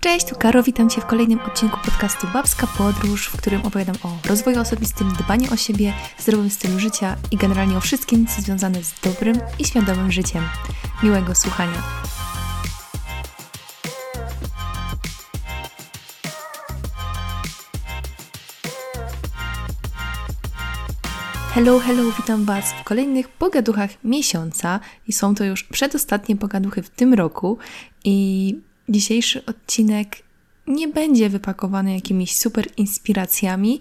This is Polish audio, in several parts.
Cześć, tu Karo, witam Cię w kolejnym odcinku podcastu Babska Podróż, w którym opowiadam o rozwoju osobistym, dbaniu o siebie, zdrowym stylu życia i generalnie o wszystkim, co związane z dobrym i świadomym życiem. Miłego słuchania. Hello, hello, witam Was w kolejnych pogaduchach miesiąca i są to już przedostatnie pogaduchy w tym roku i dzisiejszy odcinek nie będzie wypakowany jakimiś super inspiracjami.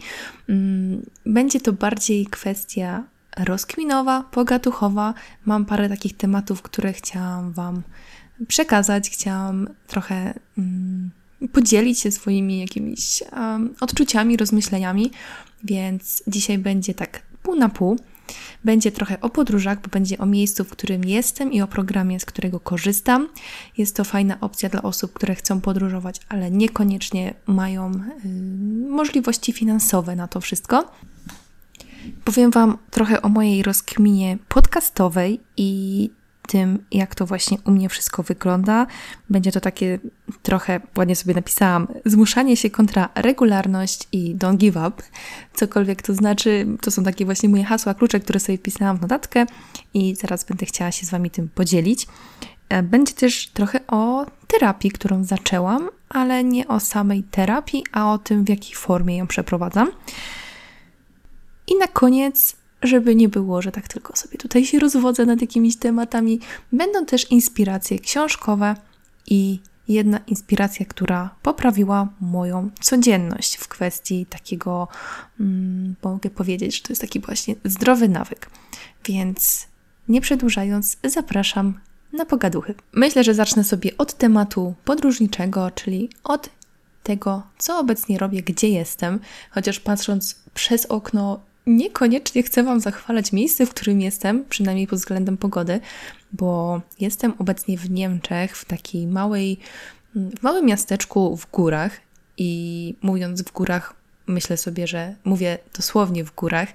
Mm, będzie to bardziej kwestia rozkminowa, pogaduchowa. Mam parę takich tematów, które chciałam Wam przekazać, chciałam trochę um, podzielić się swoimi jakimiś odczuciami, rozmyśleniami, więc dzisiaj będzie tak pół na pół. Będzie trochę o podróżach, bo będzie o miejscu, w którym jestem i o programie, z którego korzystam. Jest to fajna opcja dla osób, które chcą podróżować, ale niekoniecznie mają y, możliwości finansowe na to wszystko. Powiem Wam trochę o mojej rozkminie podcastowej i tym, jak to właśnie u mnie wszystko wygląda. Będzie to takie trochę, ładnie sobie napisałam, zmuszanie się kontra regularność i don't give up. Cokolwiek to znaczy, to są takie właśnie moje hasła, klucze, które sobie wpisałam w notatkę i zaraz będę chciała się z Wami tym podzielić. E, będzie też trochę o terapii, którą zaczęłam, ale nie o samej terapii, a o tym, w jakiej formie ją przeprowadzam. I na koniec żeby nie było, że tak tylko sobie tutaj się rozwodzę nad jakimiś tematami. Będą też inspiracje książkowe i jedna inspiracja, która poprawiła moją codzienność w kwestii takiego, mm, mogę powiedzieć, że to jest taki właśnie zdrowy nawyk. Więc nie przedłużając, zapraszam na pogaduchy. Myślę, że zacznę sobie od tematu podróżniczego, czyli od tego, co obecnie robię, gdzie jestem, chociaż patrząc przez okno niekoniecznie chcę Wam zachwalać miejsce, w którym jestem, przynajmniej pod względem pogody, bo jestem obecnie w Niemczech, w takiej małej, w małym miasteczku w górach i mówiąc w górach, myślę sobie, że mówię dosłownie w górach,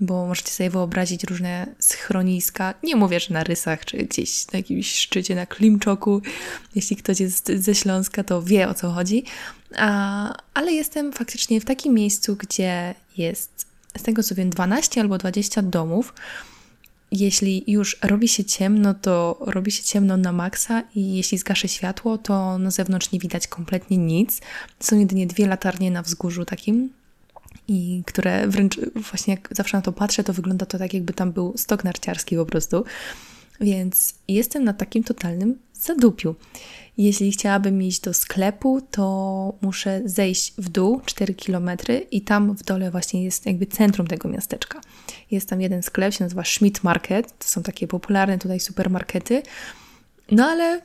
bo możecie sobie wyobrazić różne schroniska. Nie mówię, że na rysach, czy gdzieś na jakimś szczycie, na Klimczoku. Jeśli ktoś jest ze Śląska, to wie o co chodzi. A, ale jestem faktycznie w takim miejscu, gdzie jest z tego co wiem, 12 albo 20 domów. Jeśli już robi się ciemno, to robi się ciemno na maksa i jeśli zgaszę światło, to na zewnątrz nie widać kompletnie nic. Są jedynie dwie latarnie na wzgórzu takim, i które wręcz właśnie jak zawsze na to patrzę, to wygląda to tak, jakby tam był stok narciarski po prostu. Więc jestem na takim totalnym zadupiu. Jeśli chciałabym iść do sklepu, to muszę zejść w dół 4 km i tam w dole właśnie jest jakby centrum tego miasteczka. Jest tam jeden sklep, się nazywa Schmidt Market. To są takie popularne tutaj supermarkety. No ale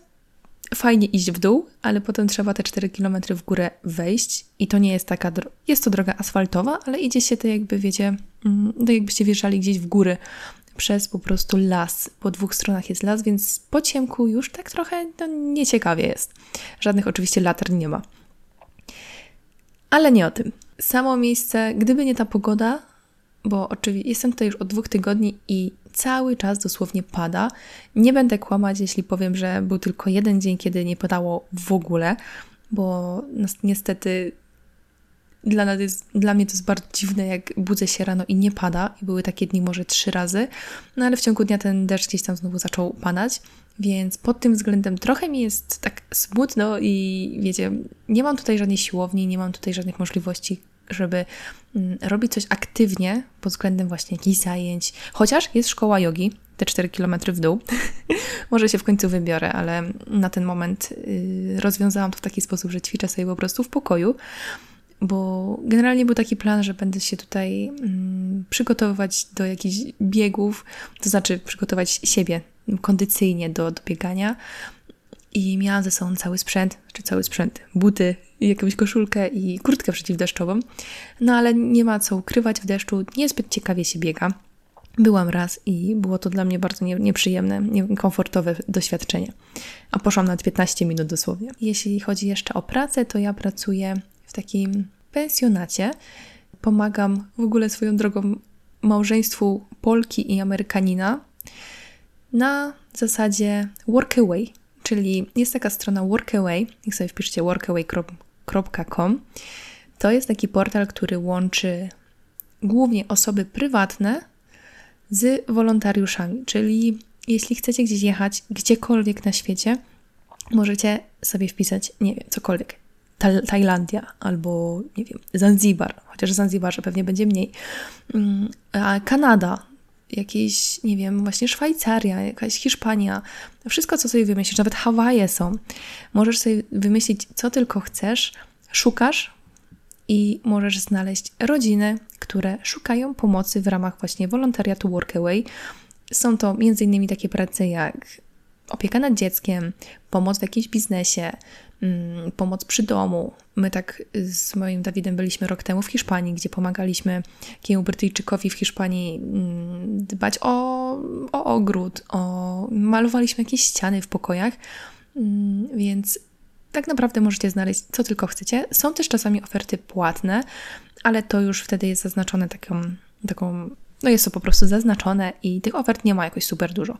fajnie iść w dół, ale potem trzeba te 4 km w górę wejść i to nie jest taka, jest to droga asfaltowa, ale idzie się to jakby, wiecie, mm, to jakbyście wjeżdżali gdzieś w góry przez po prostu las. Po dwóch stronach jest las, więc po ciemku już tak trochę no, nieciekawie jest. Żadnych oczywiście latarni nie ma. Ale nie o tym. Samo miejsce, gdyby nie ta pogoda, bo oczywiście jestem tutaj już od dwóch tygodni i cały czas dosłownie pada. Nie będę kłamać, jeśli powiem, że był tylko jeden dzień, kiedy nie padało w ogóle, bo niestety dla, nas jest, dla mnie to jest bardzo dziwne, jak budzę się rano i nie pada. I były takie dni może trzy razy. No ale w ciągu dnia ten deszcz gdzieś tam znowu zaczął padać. Więc pod tym względem trochę mi jest tak smutno i wiecie, nie mam tutaj żadnej siłowni, nie mam tutaj żadnych możliwości, żeby mm, robić coś aktywnie pod względem właśnie jakichś zajęć. Chociaż jest szkoła jogi, te 4 km w dół. Może się w końcu wybiorę, ale na ten moment y, rozwiązałam to w taki sposób, że ćwiczę sobie po prostu w pokoju bo generalnie był taki plan, że będę się tutaj mm, przygotowywać do jakichś biegów, to znaczy przygotować siebie kondycyjnie do, do biegania. I miałam ze sobą cały sprzęt, czy cały sprzęt, buty, jakąś koszulkę i kurtkę przeciwdeszczową. No ale nie ma co ukrywać w deszczu, niezbyt ciekawie się biega. Byłam raz i było to dla mnie bardzo nie, nieprzyjemne, niekomfortowe doświadczenie. A poszłam na 15 minut dosłownie. Jeśli chodzi jeszcze o pracę, to ja pracuję takim pensjonacie. Pomagam w ogóle swoją drogą małżeństwu Polki i Amerykanina na zasadzie workaway. czyli jest taka strona Workaway, jak sobie wpiszcie workaway.com, to jest taki portal, który łączy głównie osoby prywatne z wolontariuszami, czyli jeśli chcecie gdzieś jechać, gdziekolwiek na świecie, możecie sobie wpisać, nie wiem, cokolwiek. Tajlandia albo, nie wiem, Zanzibar, chociaż w Zanzibarze pewnie będzie mniej. Mm, a Kanada, jakieś, nie wiem, właśnie Szwajcaria, jakaś Hiszpania, wszystko, co sobie wymyślisz, nawet Hawaje są. Możesz sobie wymyślić, co tylko chcesz, szukasz i możesz znaleźć rodziny, które szukają pomocy w ramach właśnie wolontariatu Workaway. Są to m.in. takie prace jak opieka nad dzieckiem, pomoc w jakimś biznesie, pomoc przy domu. My tak z moim Dawidem byliśmy rok temu w Hiszpanii, gdzie pomagaliśmy jakiemuś Brytyjczykowi w Hiszpanii mm, dbać o, o ogród, o, malowaliśmy jakieś ściany w pokojach, mm, więc tak naprawdę możecie znaleźć co tylko chcecie. Są też czasami oferty płatne, ale to już wtedy jest zaznaczone taką, taką no jest to po prostu zaznaczone i tych ofert nie ma jakoś super dużo.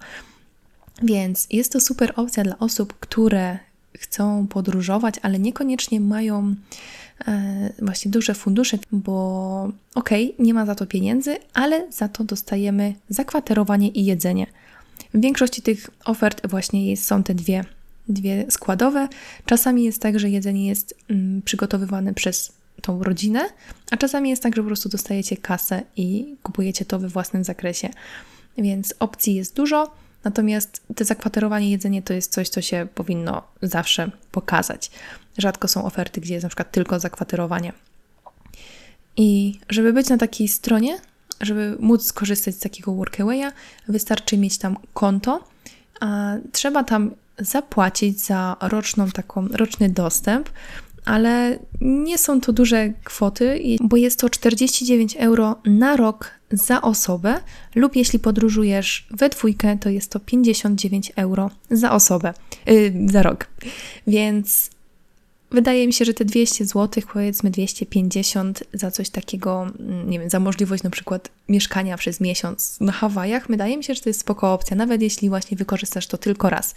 Więc jest to super opcja dla osób, które chcą podróżować, ale niekoniecznie mają e, właśnie duże fundusze, bo okej, okay, nie ma za to pieniędzy, ale za to dostajemy zakwaterowanie i jedzenie. W większości tych ofert właśnie są te dwie, dwie składowe. Czasami jest tak, że jedzenie jest mm, przygotowywane przez tą rodzinę, a czasami jest tak, że po prostu dostajecie kasę i kupujecie to we własnym zakresie. Więc opcji jest dużo. Natomiast te zakwaterowanie jedzenie to jest coś, co się powinno zawsze pokazać. Rzadko są oferty, gdzie jest na przykład tylko zakwaterowanie. I żeby być na takiej stronie, żeby móc skorzystać z takiego workawaya, wystarczy mieć tam konto, a trzeba tam zapłacić za roczną taką, roczny dostęp, ale nie są to duże kwoty, bo jest to 49 euro na rok za osobę, lub jeśli podróżujesz we dwójkę, to jest to 59 euro za osobę, yy, za rok. Więc wydaje mi się, że te 200 zł, powiedzmy 250 za coś takiego, mm, nie wiem, za możliwość na przykład mieszkania przez miesiąc na Hawajach, wydaje mi się, że to jest spoko opcja, nawet jeśli właśnie wykorzystasz to tylko raz.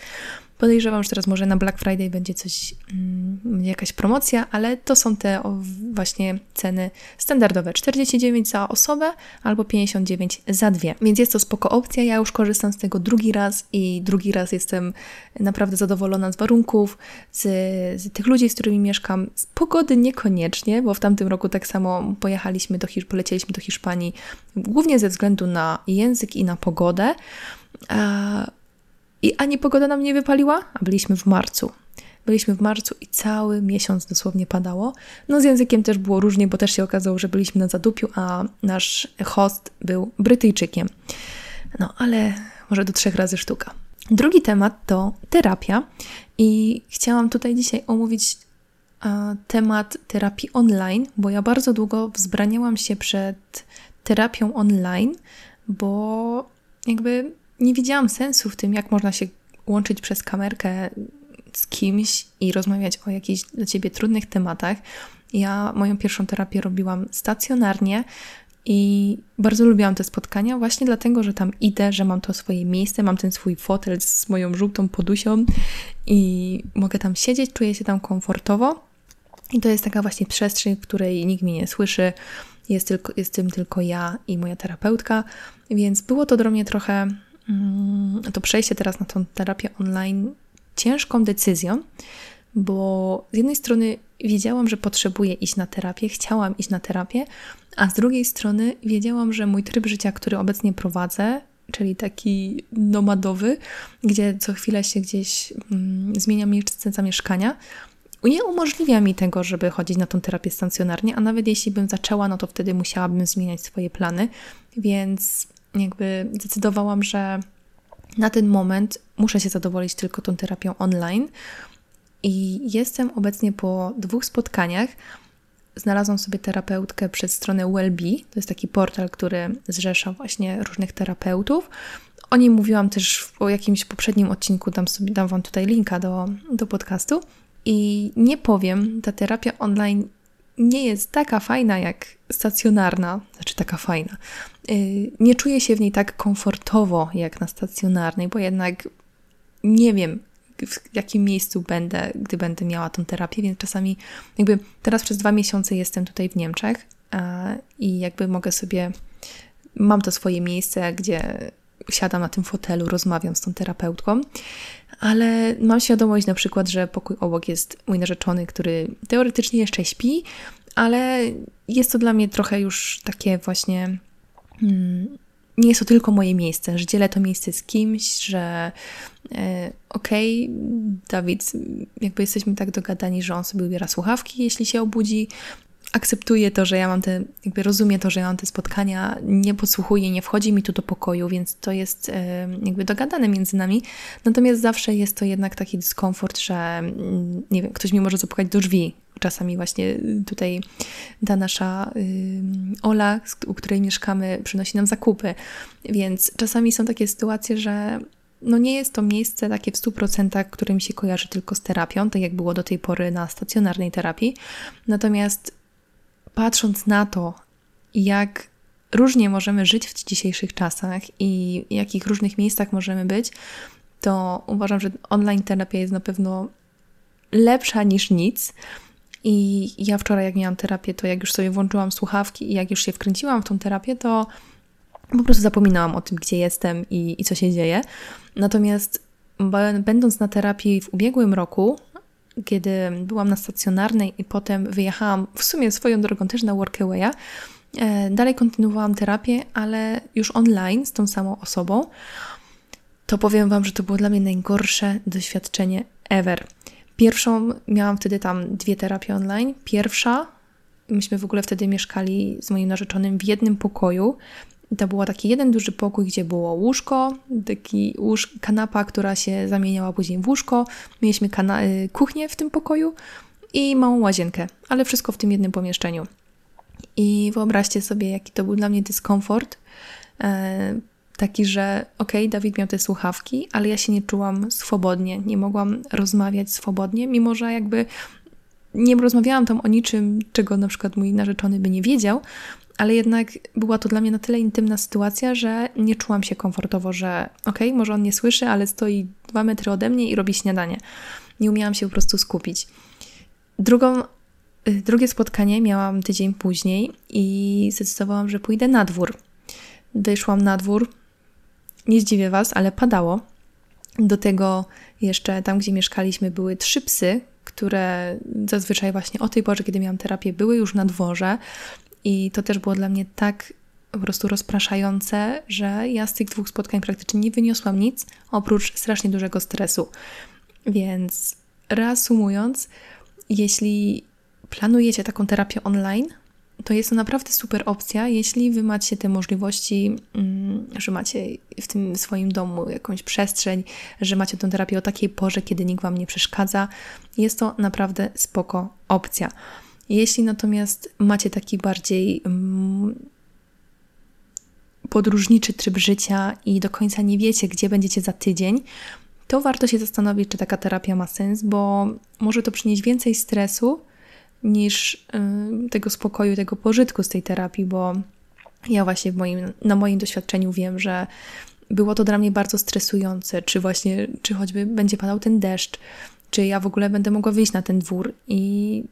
Podejrzewam, że teraz może na Black Friday będzie coś, mm, jakaś promocja, ale to są te właśnie ceny standardowe. 49 za osobę albo 59 za dwie. Więc jest to spoko opcja. Ja już korzystam z tego drugi raz i drugi raz jestem naprawdę zadowolona z warunków, z, z tych ludzi, z którymi mieszkam. Z pogody niekoniecznie, bo w tamtym roku tak samo pojechaliśmy do Hisz polecieliśmy do Hiszpanii głównie ze względu na język i na pogodę. I ani pogoda nam nie wypaliła, a byliśmy w marcu. Byliśmy w marcu i cały miesiąc dosłownie padało. No z językiem też było różnie, bo też się okazało, że byliśmy na zadupiu, a nasz host był Brytyjczykiem. No ale może do trzech razy sztuka. Drugi temat to terapia i chciałam tutaj dzisiaj omówić temat terapii online, bo ja bardzo długo wzbraniałam się przed terapią online, bo jakby nie widziałam sensu w tym, jak można się łączyć przez kamerkę z kimś i rozmawiać o jakichś dla ciebie trudnych tematach. Ja moją pierwszą terapię robiłam stacjonarnie i bardzo lubiłam te spotkania, właśnie dlatego, że tam idę, że mam to swoje miejsce, mam ten swój fotel z moją żółtą podusią i mogę tam siedzieć, czuję się tam komfortowo. I to jest taka właśnie przestrzeń, w której nikt mnie nie słyszy, jest, tylko, jest tym tylko ja i moja terapeutka, więc było to dla mnie trochę to przejście teraz na tą terapię online ciężką decyzją, bo z jednej strony wiedziałam, że potrzebuję iść na terapię, chciałam iść na terapię, a z drugiej strony wiedziałam, że mój tryb życia, który obecnie prowadzę, czyli taki nomadowy, gdzie co chwilę się gdzieś mm, zmienia miejsce zamieszkania, nie umożliwia mi tego, żeby chodzić na tą terapię stacjonarnie, a nawet jeśli bym zaczęła, no to wtedy musiałabym zmieniać swoje plany, więc jakby zdecydowałam, że na ten moment muszę się zadowolić tylko tą terapią online. I jestem obecnie po dwóch spotkaniach. Znalazłam sobie terapeutkę przez stronę Wellbe. To jest taki portal, który zrzesza właśnie różnych terapeutów. O niej mówiłam też w jakimś poprzednim odcinku, dam, sobie, dam Wam tutaj linka do, do podcastu. I nie powiem, ta terapia online nie jest taka fajna jak stacjonarna, znaczy taka fajna. Y, nie czuję się w niej tak komfortowo jak na stacjonarnej, bo jednak nie wiem, w jakim miejscu będę, gdy będę miała tą terapię, więc czasami jakby teraz przez dwa miesiące jestem tutaj w Niemczech i jakby mogę sobie, mam to swoje miejsce, gdzie siadam na tym fotelu, rozmawiam z tą terapeutką, ale mam świadomość na przykład, że pokój obok jest mój narzeczony, który teoretycznie jeszcze śpi, ale jest to dla mnie trochę już takie właśnie. Hmm, nie jest to tylko moje miejsce, że dzielę to miejsce z kimś, że e, okej, okay, Dawid, jakby jesteśmy tak dogadani, że on sobie ubiera słuchawki, jeśli się obudzi, akceptuję to, że ja mam te, jakby rozumie to, że ja mam te spotkania, nie podsłuchuję, nie wchodzi mi tu do pokoju, więc to jest jakby dogadane między nami. Natomiast zawsze jest to jednak taki dyskomfort, że mm, nie wiem, ktoś mi może zapukać do drzwi. Czasami właśnie tutaj ta nasza y, Ola, u której mieszkamy, przynosi nam zakupy. Więc czasami są takie sytuacje, że no nie jest to miejsce takie w 100%, które mi się kojarzy tylko z terapią, tak jak było do tej pory na stacjonarnej terapii. Natomiast patrząc na to, jak różnie możemy żyć w dzisiejszych czasach i w jakich różnych miejscach możemy być, to uważam, że online terapia jest na pewno lepsza niż nic. I ja wczoraj, jak miałam terapię, to jak już sobie włączyłam słuchawki i jak już się wkręciłam w tą terapię, to po prostu zapominałam o tym, gdzie jestem i, i co się dzieje. Natomiast będąc na terapii w ubiegłym roku, kiedy byłam na stacjonarnej i potem wyjechałam w sumie swoją drogą też na Workawaya, e, dalej kontynuowałam terapię, ale już online z tą samą osobą, to powiem Wam, że to było dla mnie najgorsze doświadczenie ever. Pierwszą miałam wtedy tam dwie terapie online. Pierwsza, myśmy w ogóle wtedy mieszkali z moim narzeczonym w jednym pokoju. To był taki jeden duży pokój, gdzie było łóżko, taki łóż, kanapa, która się zamieniała później w łóżko. Mieliśmy y, kuchnię w tym pokoju i małą łazienkę, ale wszystko w tym jednym pomieszczeniu. I wyobraźcie sobie, jaki to był dla mnie dyskomfort. E, taki, że okej, okay, Dawid miał te słuchawki, ale ja się nie czułam swobodnie, nie mogłam rozmawiać swobodnie, mimo że jakby nie rozmawiałam tam o niczym, czego na przykład mój narzeczony by nie wiedział, ale jednak była to dla mnie na tyle intymna sytuacja, że nie czułam się komfortowo, że okej, okay, może on nie słyszy, ale stoi dwa metry ode mnie i robi śniadanie. Nie umiałam się po prostu skupić. Drugą, y, drugie spotkanie miałam tydzień później i zdecydowałam, że pójdę na dwór. Wyszłam na dwór. Nie zdziwię Was, ale padało. Do tego jeszcze tam, gdzie mieszkaliśmy, były trzy psy, które zazwyczaj właśnie o tej porze, kiedy miałam terapię, były już na dworze. I to też było dla mnie tak po prostu rozpraszające, że ja z tych dwóch spotkań praktycznie nie wyniosłam nic oprócz strasznie dużego stresu. Więc reasumując, jeśli planujecie taką terapię online, to jest to naprawdę super opcja, jeśli wy macie te możliwości, mm, że macie w tym swoim domu jakąś przestrzeń, że macie tę terapię o takiej porze, kiedy nikt wam nie przeszkadza. Jest to naprawdę spoko opcja. Jeśli natomiast macie taki bardziej mm, podróżniczy tryb życia i do końca nie wiecie, gdzie będziecie za tydzień, to warto się zastanowić, czy taka terapia ma sens, bo może to przynieść więcej stresu niż y, tego spokoju, tego pożytku z tej terapii, bo ja właśnie moim, na moim doświadczeniu wiem, że było to dla mnie bardzo stresujące, czy właśnie, czy choćby będzie padał ten deszcz, czy ja w ogóle będę mogła wyjść na ten dwór i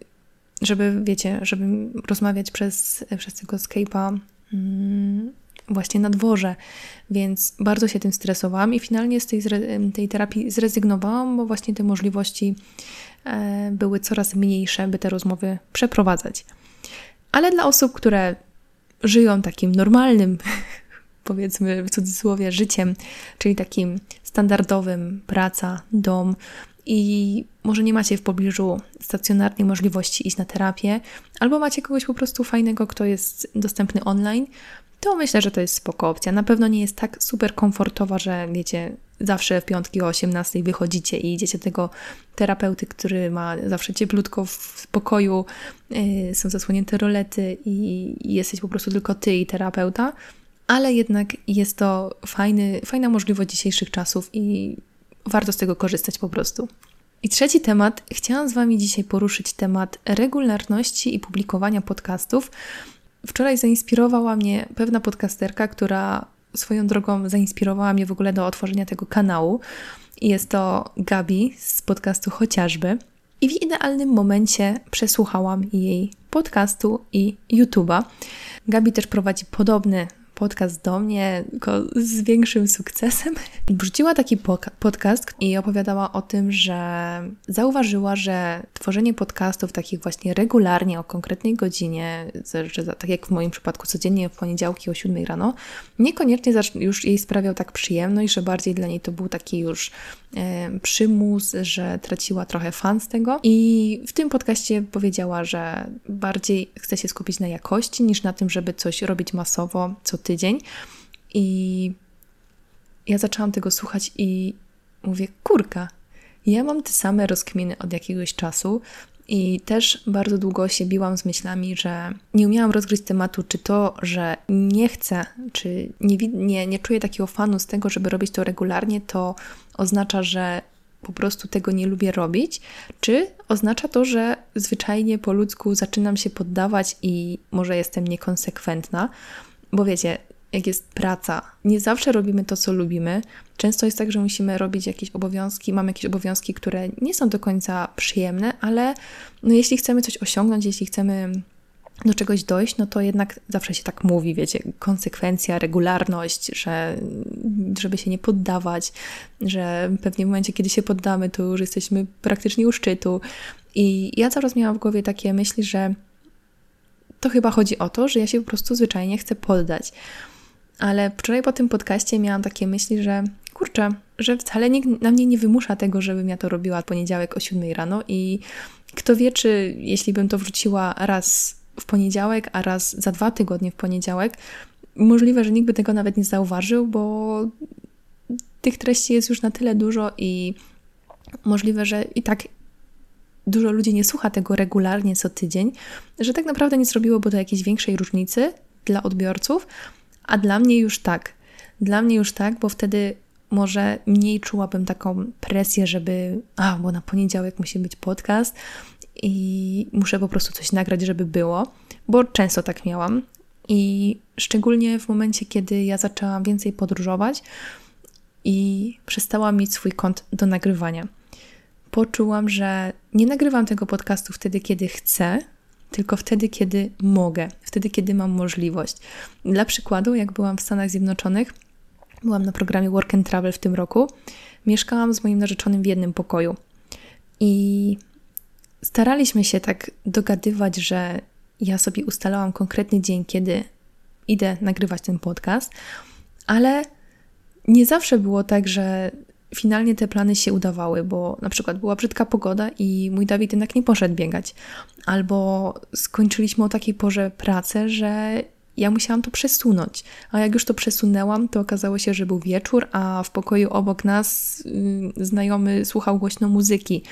żeby, wiecie, żeby rozmawiać przez, przez tego Skype'a mm, właśnie na dworze, więc bardzo się tym stresowałam i finalnie z tej, tej terapii zrezygnowałam, bo właśnie te możliwości e, były coraz mniejsze, by te rozmowy przeprowadzać. Ale dla osób, które żyją takim normalnym, powiedzmy w cudzysłowie, życiem, czyli takim standardowym praca, dom, i może nie macie w pobliżu stacjonarnej możliwości iść na terapię, albo macie kogoś po prostu fajnego, kto jest dostępny online, to myślę, że to jest spoko opcja. Na pewno nie jest tak super komfortowa, że wiecie, zawsze w piątki o 18 wychodzicie i idziecie tego terapeuty, który ma zawsze cieplutko w pokoju, yy, są zasłonięte rolety i, i jesteś po prostu tylko ty i terapeuta, ale jednak jest to fajny, fajna możliwość dzisiejszych czasów i warto z tego korzystać po prostu. I trzeci temat. Chciałam z Wami dzisiaj poruszyć temat regularności i publikowania podcastów. Wczoraj zainspirowała mnie pewna podcasterka, która swoją drogą zainspirowała mnie w ogóle do otworzenia tego kanału. Jest to Gabi z podcastu Chociażby. I w idealnym momencie przesłuchałam jej podcastu i YouTube'a. Gabi też prowadzi podobny podcast do mnie, tylko z większym sukcesem. Wrzuciła taki podcast i opowiadała o tym, że zauważyła, że tworzenie podcastów takich właśnie regularnie o konkretnej godzinie, że tak jak w moim przypadku codziennie w poniedziałki o 7 rano, niekoniecznie już jej sprawiał tak przyjemność, że bardziej dla niej to był taki już e, przymus, że traciła trochę fan z tego. I w tym podcaście powiedziała, że bardziej chce się skupić na jakości niż na tym, żeby coś robić masowo co tydzień. I ja zaczęłam tego słuchać i mówię, kurka, ja mam te same rozkminy od jakiegoś czasu i też bardzo długo się biłam z myślami, że nie umiałam rozgryźć tematu, czy to, że nie chcę, czy nie, nie, nie czuję takiego fanu z tego, żeby robić to regularnie, to oznacza, że po prostu tego nie lubię robić, czy oznacza to, że zwyczajnie po ludzku zaczynam się poddawać i może jestem niekonsekwentna. Bo wiecie, jak jest praca, nie zawsze robimy to, co lubimy. Często jest tak, że musimy robić jakieś obowiązki, mamy jakieś obowiązki, które nie są do końca przyjemne, ale no jeśli chcemy coś osiągnąć, jeśli chcemy do czegoś dojść, no to jednak zawsze się tak mówi, wiecie, konsekwencja, regularność, że żeby się nie poddawać, że pewnie w momencie, kiedy się poddamy, to już jesteśmy praktycznie u szczytu. I ja cały czas miałam w głowie takie myśli, że to chyba chodzi o to, że ja się po prostu zwyczajnie chcę poddać. Ale wczoraj po tym podcaście miałam takie myśli, że kurczę, że wcale nikt na mnie nie wymusza tego, żebym ja to robiła w poniedziałek o 7 rano i kto wie, czy jeśli bym to wrzuciła raz w poniedziałek, a raz za dwa tygodnie w poniedziałek, możliwe, że nikt by tego nawet nie zauważył, bo tych treści jest już na tyle dużo i możliwe, że i tak dużo ludzi nie słucha tego regularnie co tydzień, że tak naprawdę nie zrobiłoby to jakiejś większej różnicy dla odbiorców, a dla mnie już tak. Dla mnie już tak, bo wtedy może mniej czułabym taką presję, żeby, a, bo na poniedziałek musi być podcast i muszę po prostu coś nagrać, żeby było, bo często tak miałam. I szczególnie w momencie, kiedy ja zaczęłam więcej podróżować i przestałam mieć swój kąt do nagrywania poczułam, że nie nagrywam tego podcastu wtedy, kiedy chcę, tylko wtedy, kiedy mogę, wtedy, kiedy mam możliwość. Dla przykładu, jak byłam w Stanach Zjednoczonych, byłam na programie Work and Travel w tym roku, mieszkałam z moim narzeczonym w jednym pokoju. I staraliśmy się tak dogadywać, że ja sobie ustalałam konkretny dzień, kiedy idę nagrywać ten podcast, ale nie zawsze było tak, że finalnie te plany się udawały, bo na przykład była brzydka pogoda i mój Dawid jednak nie poszedł biegać. Albo skończyliśmy o takiej porze pracę, że ja musiałam to przesunąć. A jak już to przesunęłam, to okazało się, że był wieczór, a w pokoju obok nas yy, znajomy słuchał głośno muzyki.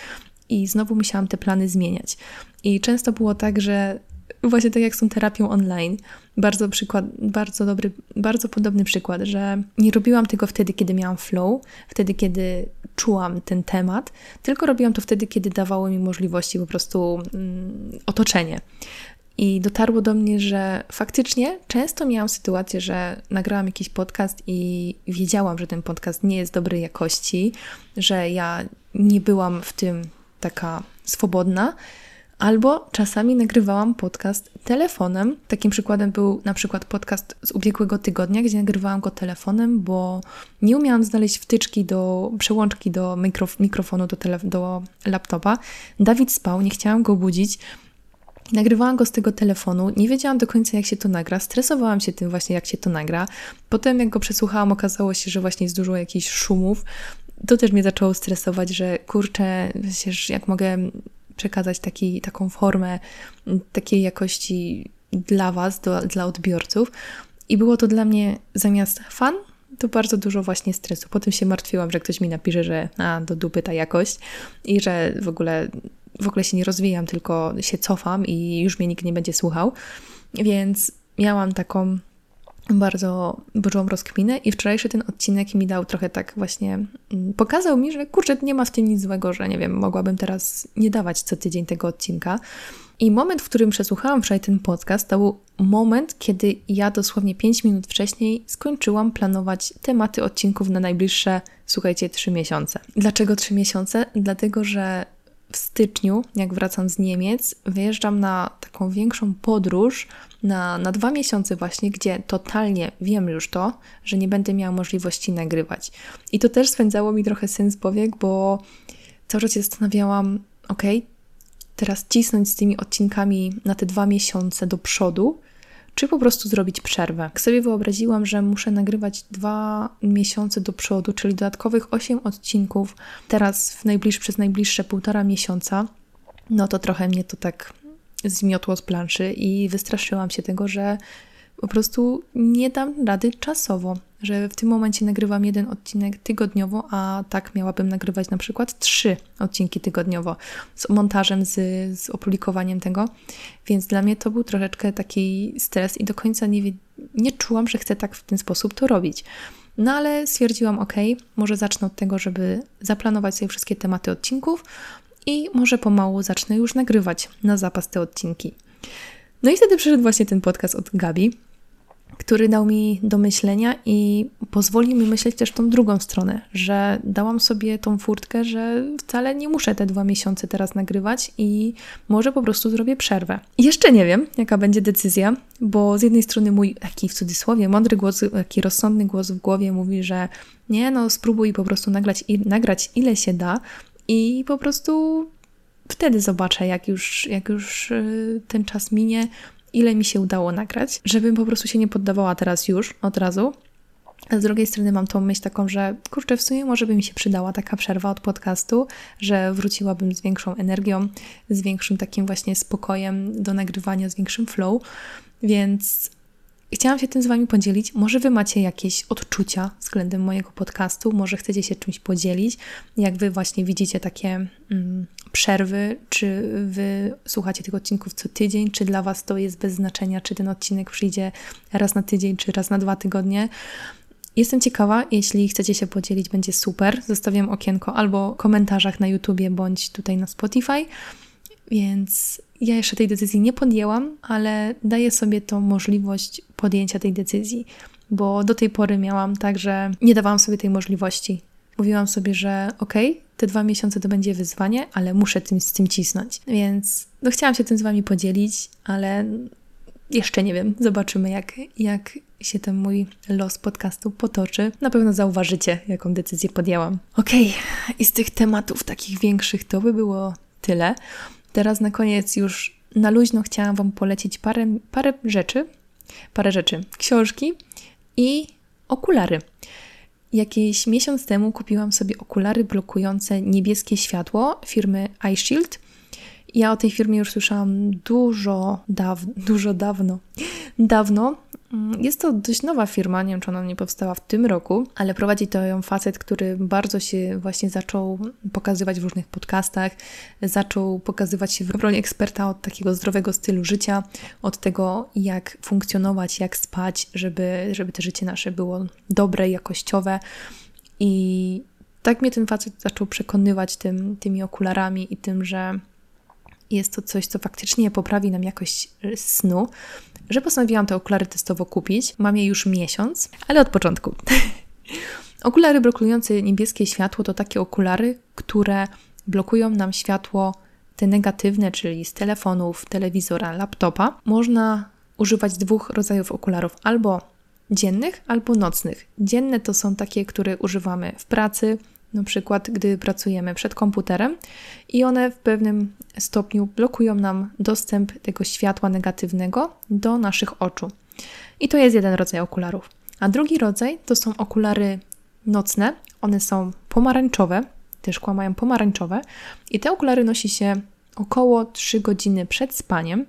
I znowu musiałam te plany zmieniać. I często było tak, że właśnie tak jak z tą terapią online, bardzo przykład, bardzo dobry, bardzo podobny przykład, że nie robiłam tego wtedy, kiedy miałam flow, wtedy, kiedy czułam ten temat, tylko robiłam to wtedy, kiedy dawało mi możliwości po prostu mm, otoczenie. I dotarło do mnie, że faktycznie często miałam sytuację, że nagrałam jakiś podcast i wiedziałam, że ten podcast nie jest dobrej jakości, że ja nie byłam w tym taka swobodna, Albo czasami nagrywałam podcast telefonem. Takim przykładem był na przykład podcast z ubiegłego tygodnia, gdzie nagrywałam go telefonem, bo nie umiałam znaleźć wtyczki do przełączki do mikrof mikrofonu do, do laptopa. Dawid spał, nie chciałam go budzić. Nagrywałam go z tego telefonu, nie wiedziałam do końca, jak się to nagra, stresowałam się tym właśnie, jak się to nagra. Potem, jak go przesłuchałam, okazało się, że właśnie jest dużo jakichś szumów. To też mnie zaczęło stresować, że kurczę, wiesz, jak mogę przekazać taki, taką formę takiej jakości dla Was, do, dla odbiorców. I było to dla mnie zamiast fan, to bardzo dużo właśnie stresu. Potem się martwiłam, że ktoś mi napisze, że a, do dupy ta jakość i że w ogóle, w ogóle się nie rozwijam, tylko się cofam i już mnie nikt nie będzie słuchał. Więc miałam taką bardzo dużą rozkminę i wczorajszy ten odcinek mi dał trochę tak właśnie, mm, pokazał mi, że kurczę, nie ma w tym nic złego, że nie wiem, mogłabym teraz nie dawać co tydzień tego odcinka. I moment, w którym przesłuchałam wczoraj ten podcast, to był moment, kiedy ja dosłownie 5 minut wcześniej skończyłam planować tematy odcinków na najbliższe, słuchajcie, 3 miesiące. Dlaczego 3 miesiące? Dlatego, że w styczniu, jak wracam z Niemiec, wyjeżdżam na taką większą podróż na, na dwa miesiące właśnie, gdzie totalnie wiem już to, że nie będę miała możliwości nagrywać. I to też spędzało mi trochę sens powiek, bo cały czas się zastanawiałam, ok, teraz cisnąć z tymi odcinkami na te dwa miesiące do przodu, czy po prostu zrobić przerwę. Jak sobie wyobraziłam, że muszę nagrywać dwa miesiące do przodu, czyli dodatkowych osiem odcinków, teraz w najbliż, przez najbliższe półtora miesiąca, no to trochę mnie to tak zmiotło z planszy i wystraszyłam się tego, że po prostu nie dam rady czasowo, że w tym momencie nagrywam jeden odcinek tygodniowo, a tak miałabym nagrywać na przykład trzy odcinki tygodniowo z montażem, z, z opublikowaniem tego. Więc dla mnie to był troszeczkę taki stres i do końca nie, nie czułam, że chcę tak w ten sposób to robić. No ale stwierdziłam, ok, może zacznę od tego, żeby zaplanować sobie wszystkie tematy odcinków i może pomału zacznę już nagrywać na zapas te odcinki. No i wtedy przyszedł właśnie ten podcast od Gabi, który dał mi do myślenia i pozwolił mi myśleć też tą drugą stronę, że dałam sobie tą furtkę, że wcale nie muszę te dwa miesiące teraz nagrywać i może po prostu zrobię przerwę. I jeszcze nie wiem, jaka będzie decyzja, bo z jednej strony mój taki w cudzysłowie mądry głos, taki rozsądny głos w głowie mówi, że nie, no spróbuj po prostu nagrać, nagrać ile się da i po prostu wtedy zobaczę, jak już, jak już y, ten czas minie, ile mi się udało nagrać, żebym po prostu się nie poddawała teraz już, od razu. A z drugiej strony mam tą myśl taką, że kurczę, w sumie może by mi się przydała taka przerwa od podcastu, że wróciłabym z większą energią, z większym takim właśnie spokojem do nagrywania, z większym flow. Więc chciałam się tym z Wami podzielić. Może Wy macie jakieś odczucia względem mojego podcastu, może chcecie się czymś podzielić, jak Wy właśnie widzicie takie mm, przerwy, czy Wy słuchacie tych odcinków co tydzień, czy dla Was to jest bez znaczenia, czy ten odcinek przyjdzie raz na tydzień, czy raz na dwa tygodnie. Jestem ciekawa, jeśli chcecie się podzielić, będzie super. Zostawiam okienko albo w komentarzach na YouTubie, bądź tutaj na Spotify. Więc ja jeszcze tej decyzji nie podjęłam, ale daję sobie tą możliwość podjęcia tej decyzji, bo do tej pory miałam tak, że nie dawałam sobie tej możliwości. Mówiłam sobie, że okej, okay, te dwa miesiące to będzie wyzwanie, ale muszę tym, z tym cisnąć. Więc no, chciałam się tym z Wami podzielić, ale jeszcze nie wiem. Zobaczymy, jak, jak się ten mój los podcastu potoczy. Na pewno zauważycie, jaką decyzję podjęłam. Okej, okay. i z tych tematów takich większych to by było tyle. Teraz na koniec już na luźno chciałam Wam polecić parę, parę rzeczy, parę rzeczy. Książki i okulary. Jakieś miesiąc temu kupiłam sobie okulary blokujące niebieskie światło firmy iShield. Ja o tej firmie już słyszałam dużo, daw dużo dawno. Dawno, Mm, jest to dość nowa firma, nie wiem czy ona nie powstała w tym roku, ale prowadzi to ją facet, który bardzo się właśnie zaczął pokazywać w różnych podcastach, zaczął pokazywać się w roli eksperta od takiego zdrowego stylu życia, od tego jak funkcjonować, jak spać, żeby, żeby te życie nasze było dobre, jakościowe. I tak mnie ten facet zaczął przekonywać tym, tymi okularami i tym, że jest to coś, co faktycznie poprawi nam jakość snu, że postanowiłam te okulary testowo kupić. Mam je już miesiąc, ale od początku. okulary blokujące niebieskie światło to takie okulary, które blokują nam światło te negatywne, czyli z telefonów, telewizora, laptopa. Można używać dwóch rodzajów okularów, albo dziennych, albo nocnych. Dzienne to są takie, które używamy w pracy, na przykład gdy pracujemy przed komputerem i one w pewnym stopniu blokują nam dostęp tego światła negatywnego do naszych oczu. I to jest jeden rodzaj okularów. A drugi rodzaj to są okulary nocne. One są pomarańczowe, te szkła mają pomarańczowe i te okulary nosi się około 3 godziny przed spaniem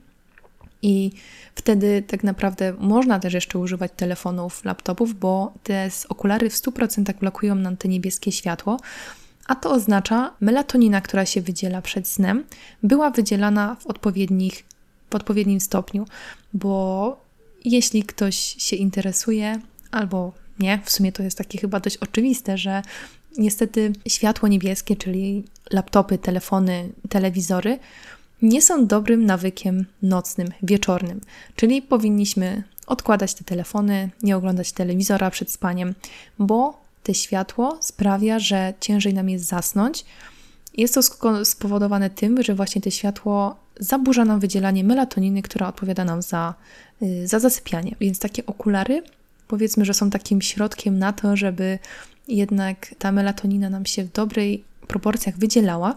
i wtedy tak naprawdę można też jeszcze używać telefonów, laptopów, bo te okulary w 100% blokują nam te niebieskie światło. A to oznacza, melatonina, która się wydziela przed snem, była wydzielana w, odpowiednich, w odpowiednim stopniu, bo jeśli ktoś się interesuje, albo nie, w sumie to jest takie chyba dość oczywiste, że niestety światło niebieskie, czyli laptopy, telefony, telewizory, nie są dobrym nawykiem nocnym, wieczornym. Czyli powinniśmy odkładać te telefony, nie oglądać telewizora przed spaniem, bo te światło sprawia, że ciężej nam jest zasnąć. Jest to spowodowane tym, że właśnie to światło zaburza nam wydzielanie melatoniny, która odpowiada nam za, y, za zasypianie. Więc takie okulary, powiedzmy, że są takim środkiem na to, żeby jednak ta melatonina nam się w dobrej proporcjach wydzielała,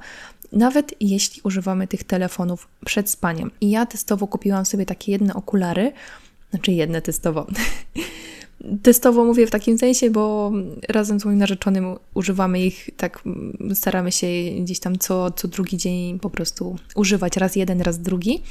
nawet jeśli używamy tych telefonów przed spaniem. I ja testowo kupiłam sobie takie jedne okulary, znaczy jedne testowo. testowo mówię w takim sensie, bo razem z moim narzeczonym używamy ich, tak staramy się gdzieś tam co, co drugi dzień po prostu używać, raz jeden, raz drugi,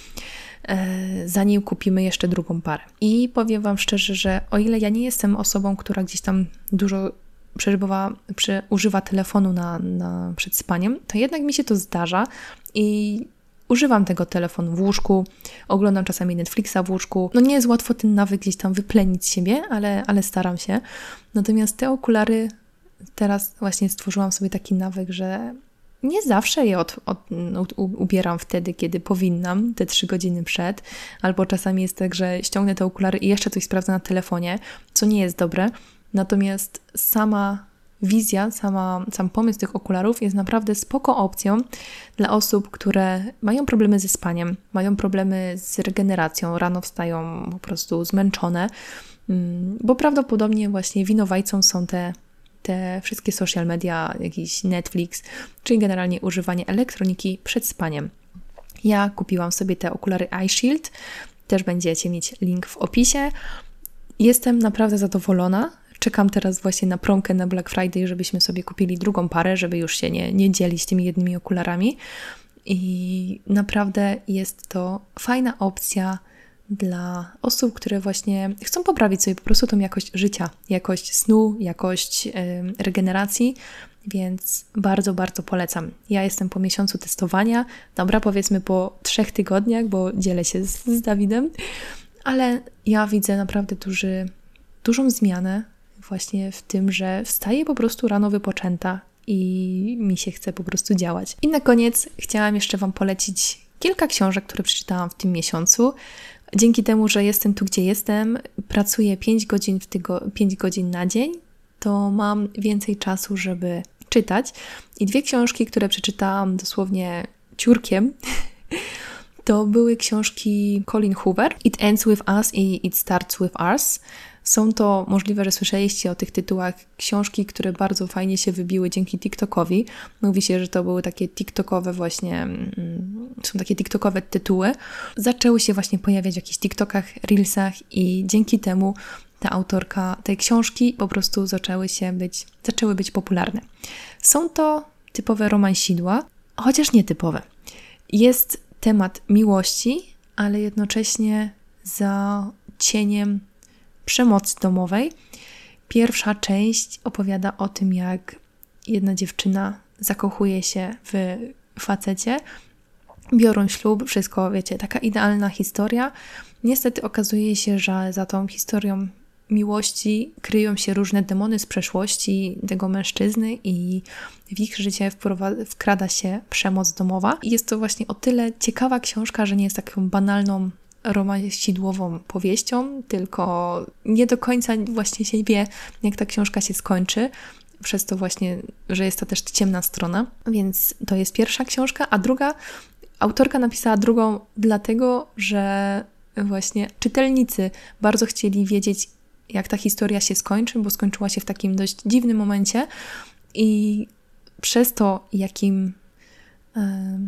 e, zanim kupimy jeszcze drugą parę. I powiem Wam szczerze, że o ile ja nie jestem osobą, która gdzieś tam dużo przeżywa, przy, używa telefonu na, na, przed spaniem, to jednak mi się to zdarza i używam tego telefonu w łóżku, oglądam czasami Netflixa w łóżku. No nie jest łatwo ten nawyk gdzieś tam wyplenić z siebie, ale, ale staram się. Natomiast te okulary teraz właśnie stworzyłam sobie taki nawyk, że nie zawsze je od, od, no, ubieram wtedy, kiedy powinnam, te trzy godziny przed, albo czasami jest tak, że ściągnę te okulary i jeszcze coś sprawdzę na telefonie, co nie jest dobre. Natomiast sama wizja, sama, sam pomysł tych okularów jest naprawdę spoko opcją dla osób, które mają problemy ze spaniem, mają problemy z regeneracją, rano wstają po prostu zmęczone, mm, bo prawdopodobnie właśnie winowajcą są te, te wszystkie social media, jakiś Netflix, czyli generalnie używanie elektroniki przed spaniem. Ja kupiłam sobie te okulary Eye Shield, też będziecie mieć link w opisie. Jestem naprawdę zadowolona Czekam teraz właśnie na promkę na Black Friday, żebyśmy sobie kupili drugą parę, żeby już się nie, nie dzielić tymi jednymi okularami. I naprawdę jest to fajna opcja dla osób, które właśnie chcą poprawić sobie po prostu tą jakość życia, jakość snu, jakość yy, regeneracji, więc bardzo, bardzo polecam. Ja jestem po miesiącu testowania, dobra, powiedzmy po trzech tygodniach, bo dzielę się z, z Dawidem, ale ja widzę naprawdę duży, dużą zmianę właśnie w tym, że wstaję po prostu rano wypoczęta i mi się chce po prostu działać. I na koniec chciałam jeszcze Wam polecić kilka książek, które przeczytałam w tym miesiącu. Dzięki temu, że jestem tu, gdzie jestem, pracuję 5 godzin, w tygo- 5 godzin na dzień, to mam więcej czasu, żeby czytać. I dwie książki, które przeczytałam dosłownie ciurkiem, to były książki Colin Hoover. It Ends With Us i It Starts With Us. Są to możliwe, że słyszeliście o tych tytułach książki, które bardzo fajnie się wybiły dzięki TikTokowi. Mówi się, że to były takie TikTokowe właśnie, mm, są takie TikTokowe tytuły. Zaczęły się właśnie pojawiać w jakichś TikTokach, Reelsach i dzięki temu ta autorka tej książki po prostu zaczęły się być, zaczęły być popularne. Są to typowe romansidła, chociaż nietypowe. Jest temat miłości, ale jednocześnie za cieniem przemocy domowej. Pierwsza część opowiada o tym, jak jedna dziewczyna zakochuje się w facecie, biorą ślub, wszystko, wiecie, taka idealna historia. Niestety okazuje się, że za tą historią miłości kryją się różne demony z przeszłości tego mężczyzny i w ich życie wkrada się przemoc domowa. I jest to właśnie o tyle ciekawa książka, że nie jest taką banalną romansidłową powieścią, tylko nie do końca właśnie się wie, jak ta książka się skończy. Przez to właśnie, że jest to też ciemna strona. Więc to jest pierwsza książka, a druga, autorka napisała drugą dlatego, że właśnie czytelnicy bardzo chcieli wiedzieć, jak ta historia się skończy, bo skończyła się w takim dość dziwnym momencie i przez to, jakim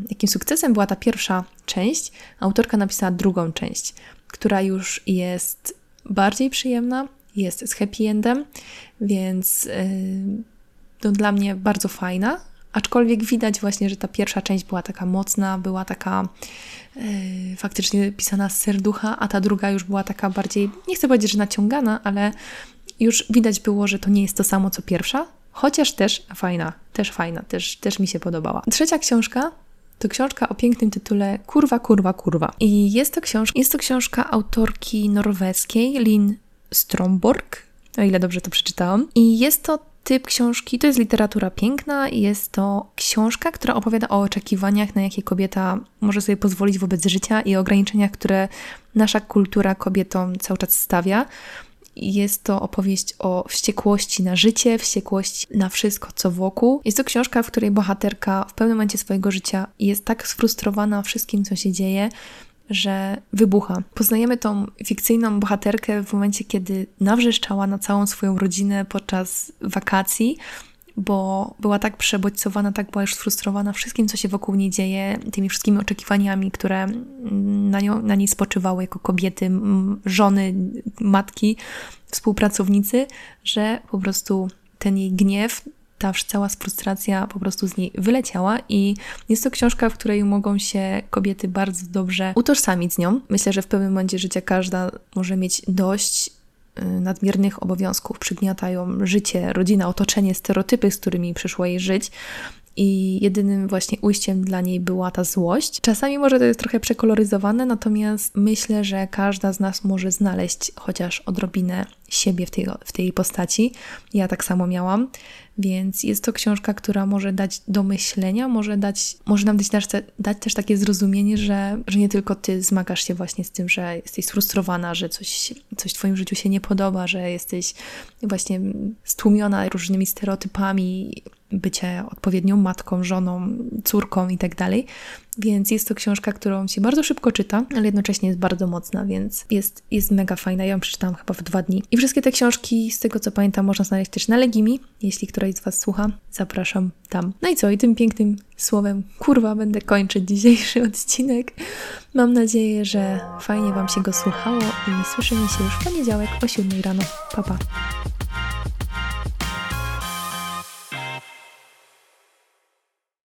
jakim sukcesem była ta pierwsza część, autorka napisała drugą część, która już jest bardziej przyjemna, jest z happy endem, więc to dla mnie bardzo fajna. Aczkolwiek widać właśnie, że ta pierwsza część była taka mocna, była taka yy, faktycznie pisana z serducha, a ta druga już była taka bardziej, nie chcę powiedzieć, że naciągana, ale już widać było, że to nie jest to samo co pierwsza, chociaż też fajna, też fajna, też, też mi się podobała. Trzecia książka To książka o pięknym tytule Kurwa, kurwa, kurwa. I jest to książka, jest to książka autorki norweskiej Lin Stromborg, o ile dobrze to przeczytałam. I jest to typ książki, to jest literatura piękna i jest to książka, która opowiada o oczekiwaniach, na jakie kobieta może sobie pozwolić wobec życia i ograniczeniach, które nasza kultura kobietom cały czas stawia. Jest to opowieść o wściekłości na życie, wściekłości na wszystko, co wokół. Jest to książka, w której bohaterka w pewnym momencie swojego życia jest tak sfrustrowana wszystkim, co się dzieje, że wybucha. Poznajemy tą fikcyjną bohaterkę w momencie, kiedy nawrzeszczała na całą swoją rodzinę podczas wakacji, bo była tak przebodźcowana, tak była już sfrustrowana wszystkim, co się wokół niej dzieje, tymi wszystkimi oczekiwaniami, które na, nią, na niej spoczywały jako kobiety, żony, matki, współpracownicy, że po prostu ten jej gniew ta cała frustracja po prostu z niej wyleciała i jest to książka, w której mogą się kobiety bardzo dobrze utożsamić z nią. Myślę, że w pewnym momencie życia każda może mieć dość nadmiernych obowiązków, przygniatają życie, rodzinę, otoczenie, stereotypy, z którymi przyszło jej żyć i jedynym właśnie ujściem dla niej była ta złość. Czasami może to jest trochę przekoloryzowane, natomiast myślę, że każda z nas może znaleźć chociaż odrobinę siebie w tej, w tej postaci. Ja tak samo miałam, więc jest to książka, która może dać do myślenia, może, dać, może nam dać, dać też takie zrozumienie, że, że nie tylko ty zmagasz się właśnie z tym, że jesteś sfrustrowana, że coś, coś w twoim życiu się nie podoba, że jesteś właśnie stłumiona różnymi stereotypami, bycie odpowiednią matką, żoną, córką i tak. Więc jest to książka, którą się bardzo szybko czyta, ale jednocześnie jest bardzo mocna, więc jest, jest mega fajna. Ja ją przeczytałam chyba w dwa dni. I wszystkie te książki, z tego co pamiętam, można znaleźć też na Legimi. Jeśli któraś z Was słucha, zapraszam tam. No i co? I tym pięknym słowem kurwa będę kończyć dzisiejszy odcinek. Mam nadzieję, że fajnie Wam się go słuchało i słyszymy się już w poniedziałek o 7 rano. Pa, pa.